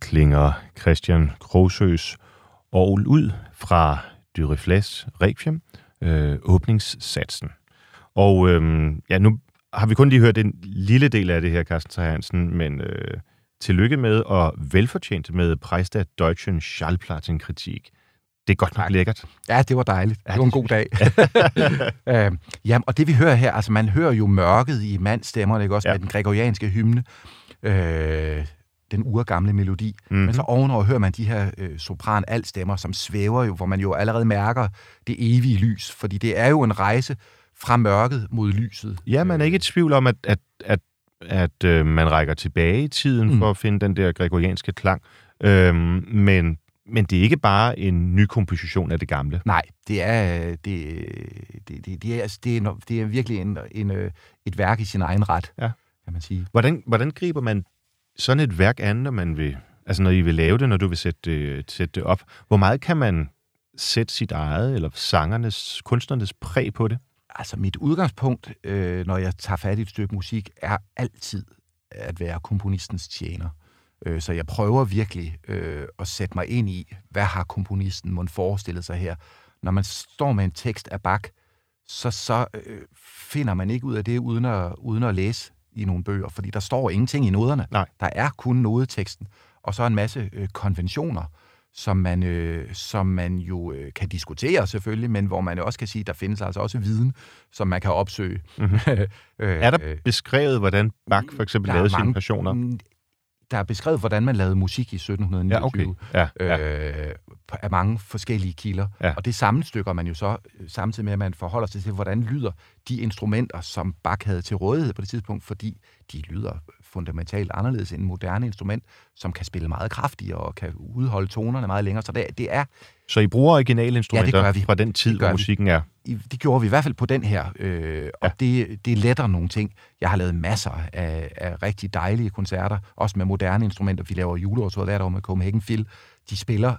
Klinger Christian Krogsøs Aarhus ud fra Dyrefles Requiem, øh, åbningssatsen. Og øh, ja, nu har vi kun lige hørt en lille del af det her, Carsten Thayer Hansen, men øh, tillykke med og velfortjent med Preis Deutschen Schallplattenkritik. Det er godt nok lækkert. Ja, det var dejligt. Ja, Det var en god dag. (laughs) (laughs) øh, jamen, og det vi hører her, altså man hører jo mørket i mandstemmerne, ikke også, ja. med den gregorianske hymne, øh, den urgamle melodi. Mhm. Mm-hmm. Men så ovenover hører man de her øh, sopran altstemmer, som svæver jo, hvor man jo allerede mærker det evige lys, fordi det er jo en rejse fra mørket mod lyset. Ja, man er ikke i tvivl om, at, at, at, at øh, man rækker tilbage i tiden mm. For at finde den der gregorianske klang. Øhm, men, men det er ikke bare en ny komposition af det gamle. Nej, det er, det, det, det, det er, altså, det er, det er virkelig en, en, øh, et værk i sin egen ret, Ja. kan man sige. Hvordan, hvordan griber man sådan et værk an, når man vil, altså når I vil lave det, når du vil sætte det, sætte det op? Hvor meget kan man sætte sit eget, eller sangernes, kunstnernes præg på det? Altså mit udgangspunkt, øh, når jeg tager fat i et stykke musik, er altid at være komponistens tjener. Øh, så jeg prøver virkelig øh, at sætte mig ind i, hvad har komponisten måtte forestillet sig her. Når man står med en tekst af Bach, så, så øh, finder man ikke ud af det uden at, uden at læse i nogle bøger, fordi der står ingenting i noderne. Nej. Der er kun nodeteksten, og så en masse øh, konventioner, som man, øh, som man jo øh, kan diskutere selvfølgelig, men hvor man også kan sige, at der findes altså også viden, som man kan opsøge. Mm-hmm. (laughs) øh, er der beskrevet, hvordan Bach for eksempel lavede sine mange, versioner? Der er beskrevet, hvordan man lavede musik i 1729 ja, okay. ja, ja. Øh, af mange forskellige kilder. Ja. Og det sammenstykker man jo så, øh, samtidig med, at man forholder sig til, hvordan lyder de instrumenter, som Bach havde til rådighed på det tidspunkt, fordi de lyder fundamentalt anderledes end en moderne instrument, som kan spille meget kraftigere og kan udholde tonerne meget længere. Så det, det er... Så I bruger originale instrumenter ja, det gør vi. fra den tid, hvor musikken er? I, det gjorde vi i hvert fald på den her, øh, og ja. det, det letter nogle ting. Jeg har lavet masser af, af rigtig dejlige koncerter, også med moderne instrumenter. Vi laver juleårsår hvert år med Copenhagen Phil. De spiller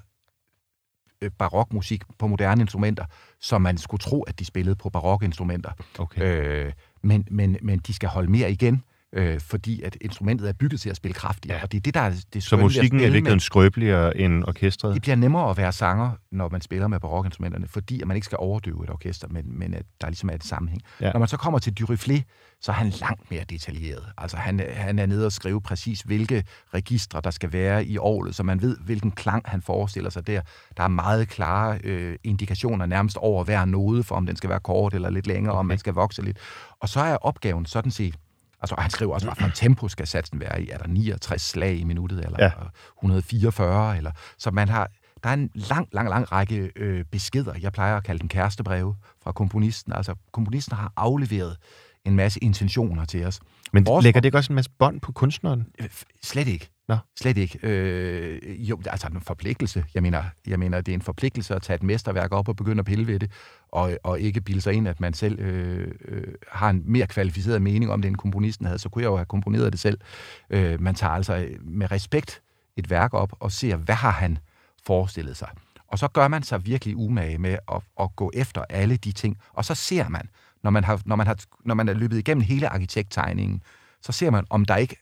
øh, barokmusik på moderne instrumenter, som man skulle tro, at de spillede på barokinstrumenter. Okay. Øh, men, men, men de skal holde mere igen, øh, fordi at instrumentet er bygget til at spille kraftigere. Ja. Og det er det, der er det Så musikken er virkelig skrøbeligere end orkestret? Det bliver nemmere at være sanger, når man spiller med barokinstrumenterne, fordi at man ikke skal overdøve et orkester, men, men at der ligesom er et sammenhæng. Ja. Når man så kommer til Duriflé, så er han langt mere detaljeret. Altså han, han er nede og skrive præcis, hvilke registre der skal være i året, så man ved, hvilken klang han forestiller sig der. Der er meget klare øh, indikationer nærmest over hver node, for om den skal være kort eller lidt længere, okay. om man skal vokse lidt. Og så er opgaven sådan set, Altså, han skriver også, hvad tempo skal satsen være i. Er der 69 slag i minuttet, eller ja. 144? Eller, så man har, der er en lang, lang, lang række øh, beskeder. Jeg plejer at kalde dem kærestebreve fra komponisten. Altså, komponisten har afleveret en masse intentioner til os. Men Vores lægger det ikke også en masse bånd på kunstneren? Slet ikke. Nå. Slet ikke. Øh, jo, altså en forpligtelse. Jeg mener, jeg mener, det er en forpligtelse at tage et mesterværk op og begynde at pille ved det, og, og ikke bilde sig ind, at man selv øh, øh, har en mere kvalificeret mening om det, end komponisten havde. Så kunne jeg jo have komponeret det selv. Øh, man tager altså med respekt et værk op og ser, hvad har han forestillet sig. Og så gør man sig virkelig umage med at, at gå efter alle de ting. Og så ser man, når man, har, når, man har, når man er løbet igennem hele arkitekttegningen, så ser man, om der ikke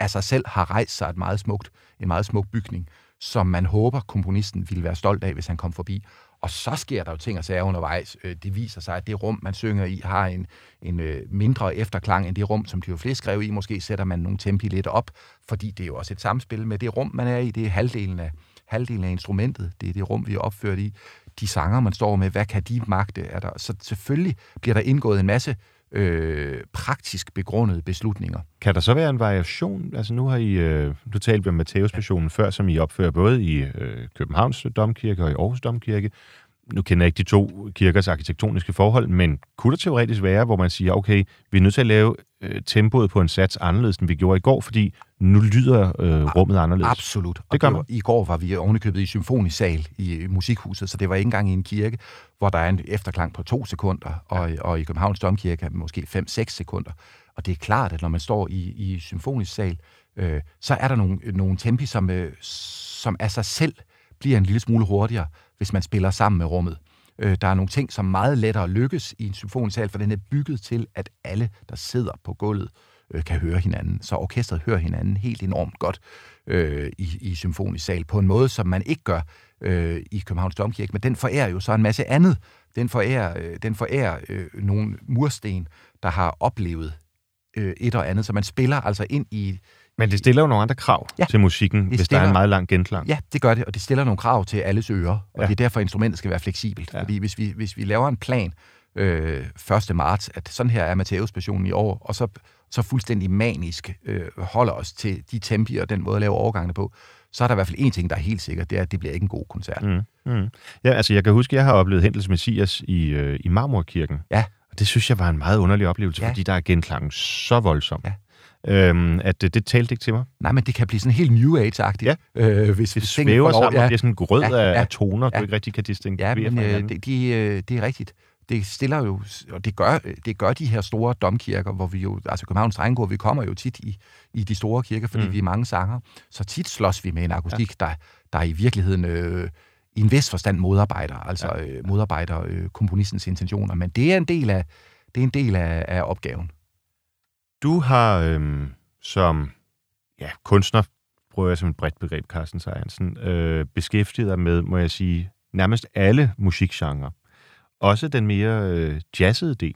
af sig selv har rejst sig et meget smukt, en meget smuk bygning, som man håber, komponisten ville være stolt af, hvis han kom forbi. Og så sker der jo ting og sager undervejs. Øh, det viser sig, at det rum, man synger i, har en, en øh, mindre efterklang end det rum, som de jo flest skrev i. Måske sætter man nogle tempi lidt op, fordi det er jo også et samspil med det rum, man er i. Det er halvdelen af, halvdelen af instrumentet. Det er det rum, vi er opført i. De sanger, man står med, hvad kan de magte? Er der? Så selvfølgelig bliver der indgået en masse øh, praktisk begrundede beslutninger. Kan der så være en variation? Altså nu har I, øh, du talte om Matteus Passionen ja. før, som I opfører både i øh, Københavns Domkirke og i Aarhus Domkirke. Nu kender jeg ikke de to kirkers arkitektoniske forhold, men kunne der teoretisk være, hvor man siger, okay, vi er nødt til at lave øh, tempoet på en sats anderledes, end vi gjorde i går, fordi nu lyder øh, rummet anderledes. Absolut. Det gør man. I går var vi ovenikøbet i symfonisk sal i musikhuset, så det var ikke engang i en kirke, hvor der er en efterklang på to sekunder, og, og i Københavns Domkirke måske 5-6 sekunder. Og det er klart, at når man står i, i symfonisk sal, øh, så er der nogle, nogle tempi, som, øh, som af sig selv bliver en lille smule hurtigere, hvis man spiller sammen med rummet. Øh, der er nogle ting, som meget lettere lykkes i en symfonisk sal, for den er bygget til, at alle, der sidder på gulvet, øh, kan høre hinanden. Så orkestret hører hinanden helt enormt godt øh, i, i symfonisk sal, på en måde, som man ikke gør øh, i Københavns Domkirke. Men den forærer jo så en masse andet. Den forærer, øh, den forærer øh, nogle mursten, der har oplevet øh, et og andet. Så man spiller altså ind i men det stiller jo nogle andre krav ja, til musikken, hvis stiller, der er en meget lang genklang. Ja, det gør det, og det stiller nogle krav til alles ører, og ja. det er derfor, instrumentet skal være fleksibelt. Ja. Fordi hvis vi, hvis vi laver en plan øh, 1. marts, at sådan her er Matthæus-passionen i år, og så, så fuldstændig manisk øh, holder os til de tempi og den måde at lave overgangene på, så er der i hvert fald en ting, der er helt sikkert, det er, at det bliver ikke en god koncert. Mm, mm. Ja, altså jeg kan huske, at jeg har oplevet Hendels Messias i, øh, i Marmorkirken. Ja. Og det synes jeg var en meget underlig oplevelse, ja. fordi der er genklangen så voldsom. Ja øhm, at det, det talte ikke til mig. Nej, men det kan blive sådan helt New Age-agtigt. Ja. Øh, hvis vi det svæver sammen ja. og bliver sådan grød ja, ja, af toner, ja. du ikke rigtig kan distinguere Ja, men øh, det, de, øh, det er rigtigt. Det stiller jo, og det gør, det gør de her store domkirker, hvor vi jo, altså Københavns Drengård, vi kommer jo tit i, i de store kirker, fordi mm. vi er mange sanger, så tit slås vi med en akustik, ja. der, der i virkeligheden øh, i en vis forstand modarbejder, altså ja. øh, modarbejder øh, komponistens intentioner, men det er en del af, det er en del af, af opgaven. Du har øhm, som ja, kunstner bruger jeg som et bredt begreb, Carsten Sejersen, øh, beskæftiget dig med, må jeg sige, nærmest alle musikgenre. Også den mere øh, jazzede del.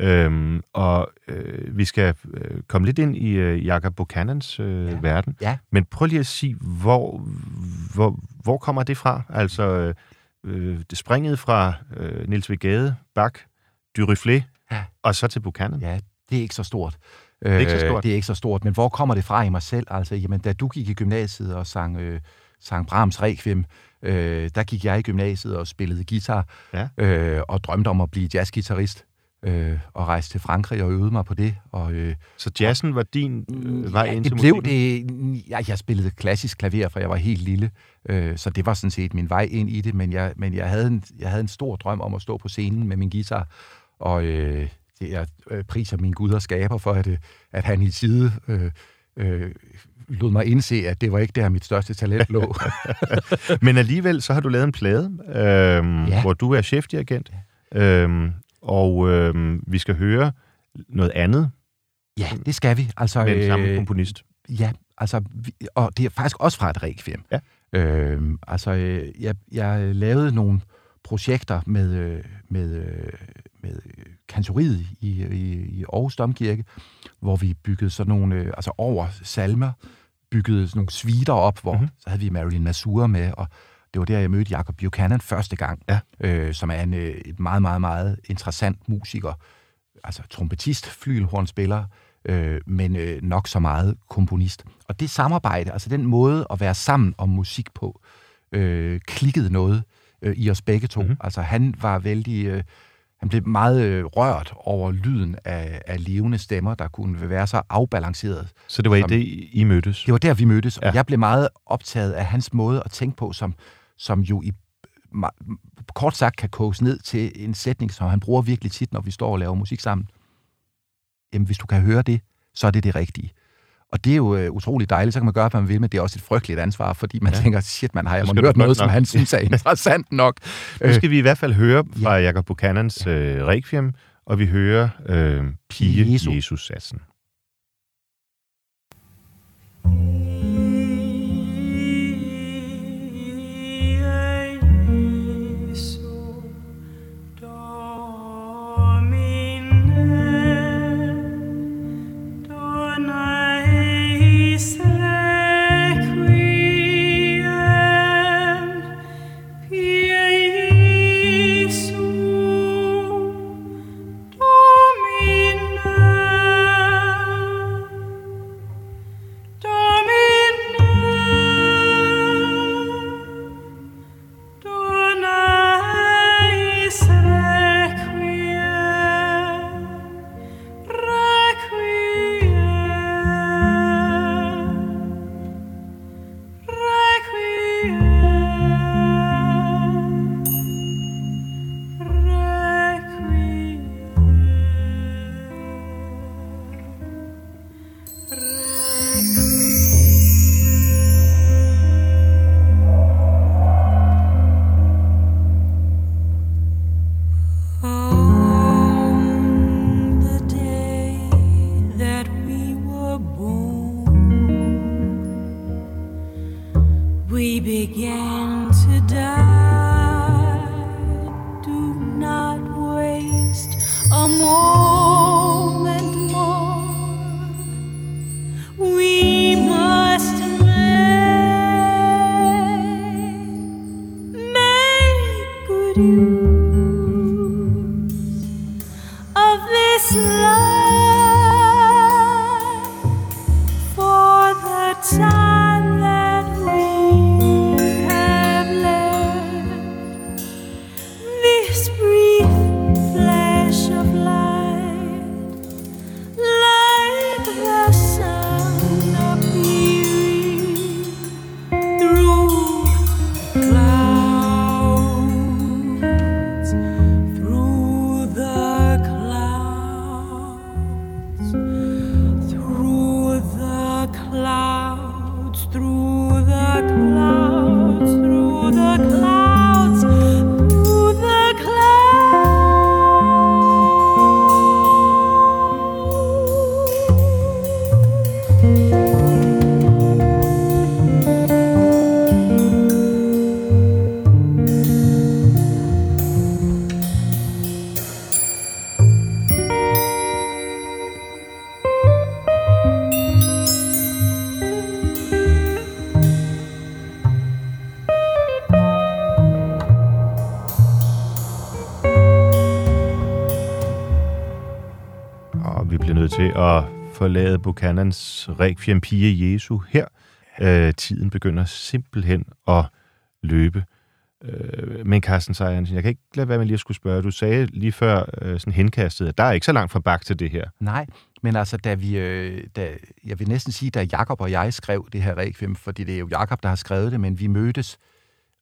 Øhm, og øh, vi skal øh, komme lidt ind i øh, Jakob Buchanans øh, ja. verden. Ja. Men prøv lige at sige, hvor, hvor, hvor kommer det fra? Altså, øh, øh det springet fra øh, Niels V. Gade, Bach, Duriflé, ja. og så til Buchanan. Ja, det er ikke så stort. Det er ikke så øh, stort. det er ikke så stort, men hvor kommer det fra i mig selv? Altså, jamen, da du gik i gymnasiet og sang, øh, sang Brahms Requiem, øh, der gik jeg i gymnasiet og spillede guitar, ja. øh, og drømte om at blive jazzgitarrist øh, og rejste til Frankrig og øvede mig på det. Og, øh, så jazzen var din øh, vej ja, ind til det blev det, ja, jeg spillede klassisk klaver, for jeg var helt lille, øh, så det var sådan set min vej ind i det, men jeg, men jeg, havde, en, jeg havde en stor drøm om at stå på scenen med min guitar, og øh, det, jeg øh, priser min Gud og skaber for, at, øh, at han i side øh, øh, lod mig indse, at det var ikke der, mit største talent lå. (laughs) Men alligevel, så har du lavet en plade, øh, ja. hvor du er chefdirigent, øh, og øh, vi skal høre noget andet. Ja, det skal vi. Altså, med den samme øh, komponist. Ja, altså, og det er faktisk også fra et requiem. Ja. Øh, altså, jeg, jeg lavede nogle projekter med, med, med kantoriet i, i, i Aarhus Domkirke, hvor vi byggede sådan nogle, øh, altså over salmer, byggede sådan nogle sviter op, hvor mm-hmm. så havde vi Marilyn Masur med, og det var der, jeg mødte Jacob Buchanan første gang, ja. øh, som er en øh, et meget, meget, meget interessant musiker, altså trompetist, flylhornspiller, øh, men øh, nok så meget komponist. Og det samarbejde, altså den måde at være sammen om musik på, øh, klikkede noget øh, i os begge to. Mm-hmm. Altså han var vældig... Øh, han blev meget øh, rørt over lyden af, af levende stemmer, der kunne være så afbalanceret. Så det var som, i det, I mødtes? Det var der, vi mødtes, ja. og jeg blev meget optaget af hans måde at tænke på, som, som jo i kort sagt kan koges ned til en sætning, som han bruger virkelig tit, når vi står og laver musik sammen. Jamen, hvis du kan høre det, så er det det rigtige. Og det er jo uh, utrolig dejligt, så kan man gøre, hvad man vil, men det er også et frygteligt ansvar, fordi man ja. tænker, shit, man har jeg hørt noget, nok. som han synes (laughs) er interessant nok. nu skal vi i hvert fald høre fra ja. Jacob Buchanans uh, Requiem, og vi hører uh, Pige Jesus. At forlade Buchanans Requiem Pia Jesu her. Øh, tiden begynder simpelthen at løbe. Øh, men Carsten Sejersen, jeg kan ikke lade være med lige at skulle spørge. Du sagde lige før øh, sådan henkastet, at der er ikke så langt fra bak til det her. Nej, men altså, da vi, øh, da, jeg vil næsten sige, da Jakob og jeg skrev det her Requiem, fordi det er jo Jakob, der har skrevet det, men vi mødtes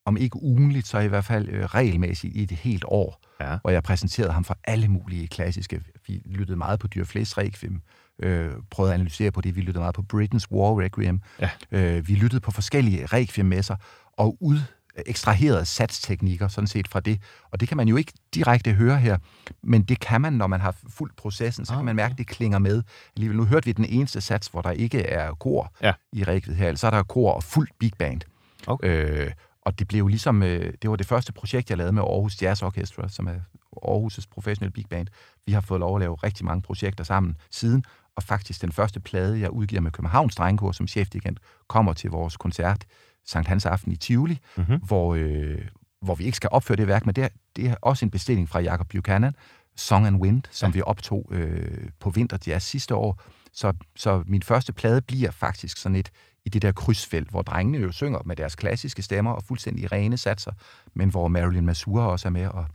om ikke ugenligt, så i hvert fald øh, regelmæssigt i et helt år, ja. hvor jeg præsenterede ham for alle mulige klassiske. Vi lyttede meget på Dyrflæs Requiem, øh, prøvede at analysere på det. Vi lyttede meget på Britain's War Requiem. Ja. Øh, vi lyttede på forskellige Requiem-messer, og ud ekstraherede satsteknikker sådan set fra det. Og det kan man jo ikke direkte høre her, men det kan man, når man har fuldt processen, så kan man mærke, at det klinger med. Alligevel, nu hørte vi den eneste sats, hvor der ikke er kor ja. i Requiem her, så er der kor og fuldt big band. Okay. Øh, og det blev jo ligesom, øh, det var det første projekt, jeg lavede med Aarhus Jazz Orchestra, som er Aarhus' professionelle big band. Vi har fået lov at lave rigtig mange projekter sammen siden, og faktisk den første plade, jeg udgiver med Københavns Drengekor som chefdirigent, kommer til vores koncert Sankt Hans Aften i Tivoli, mm-hmm. hvor, øh, hvor vi ikke skal opføre det værk, men det er, det er også en bestilling fra Jacob Buchanan, Song and Wind, som ja. vi optog øh, på Vinterjazz sidste år. Så, så min første plade bliver faktisk sådan et, i det der krydsfelt, hvor drengene jo synger med deres klassiske stemmer og fuldstændig rene satser, men hvor Marilyn Masur også er med. Og,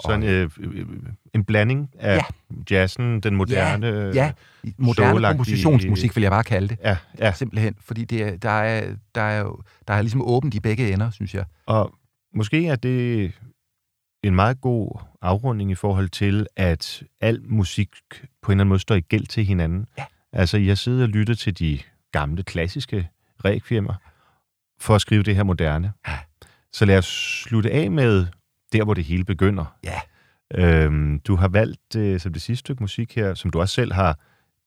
så en, øh, en blanding af ja. jazzen, den moderne... Ja, ja. moderne kompositionsmusik vil jeg bare kalde det. Ja, ja. Simpelthen, fordi det, der, er, der, er der er ligesom åbent i begge ender, synes jeg. Og måske er det en meget god afrunding i forhold til, at al musik på en eller anden måde står i gæld til hinanden. Ja. Altså, jeg sidder og lytter til de gamle, klassiske requiemer for at skrive det her moderne. Ja. Så lad os slutte af med der, hvor det hele begynder. Ja. Øhm, du har valgt øh, som det sidste stykke musik her, som du også selv har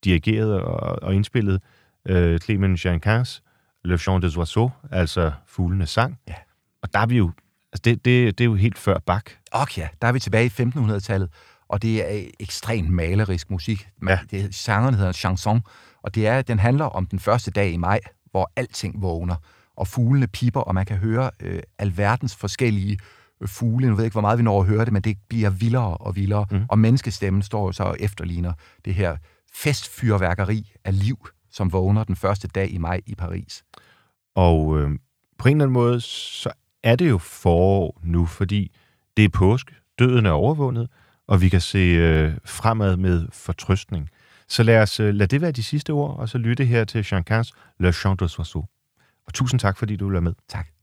dirigeret og, og indspillet, øh, Clement Jenkins, Le Chant des Oiseaux, altså Fuglenes Sang. Ja. Og der er vi jo, altså det, det, det er jo helt før bak. Og ja, der er vi tilbage i 1500-tallet, og det er ekstremt malerisk musik. Ja. Det, sangeren hedder chanson, og det er, den handler om den første dag i maj, hvor alting vågner, og fuglene piper, og man kan høre øh, alverdens forskellige øh, fugle. Nu ved jeg ikke, hvor meget vi når at høre det, men det bliver vildere og vildere. Mm. Og menneskestemmen står så og efterligner det her festfyrværkeri af liv, som vågner den første dag i maj i Paris. Og øh, på en eller anden måde, så er det jo forår nu, fordi det er påske, døden er overvundet, og vi kan se øh, fremad med fortrøstning. Så lad os øh, lad det være de sidste ord, og så lytte her til Jean Cans Le Chant de Soiseau. Og tusind tak, fordi du vil være med. Tak.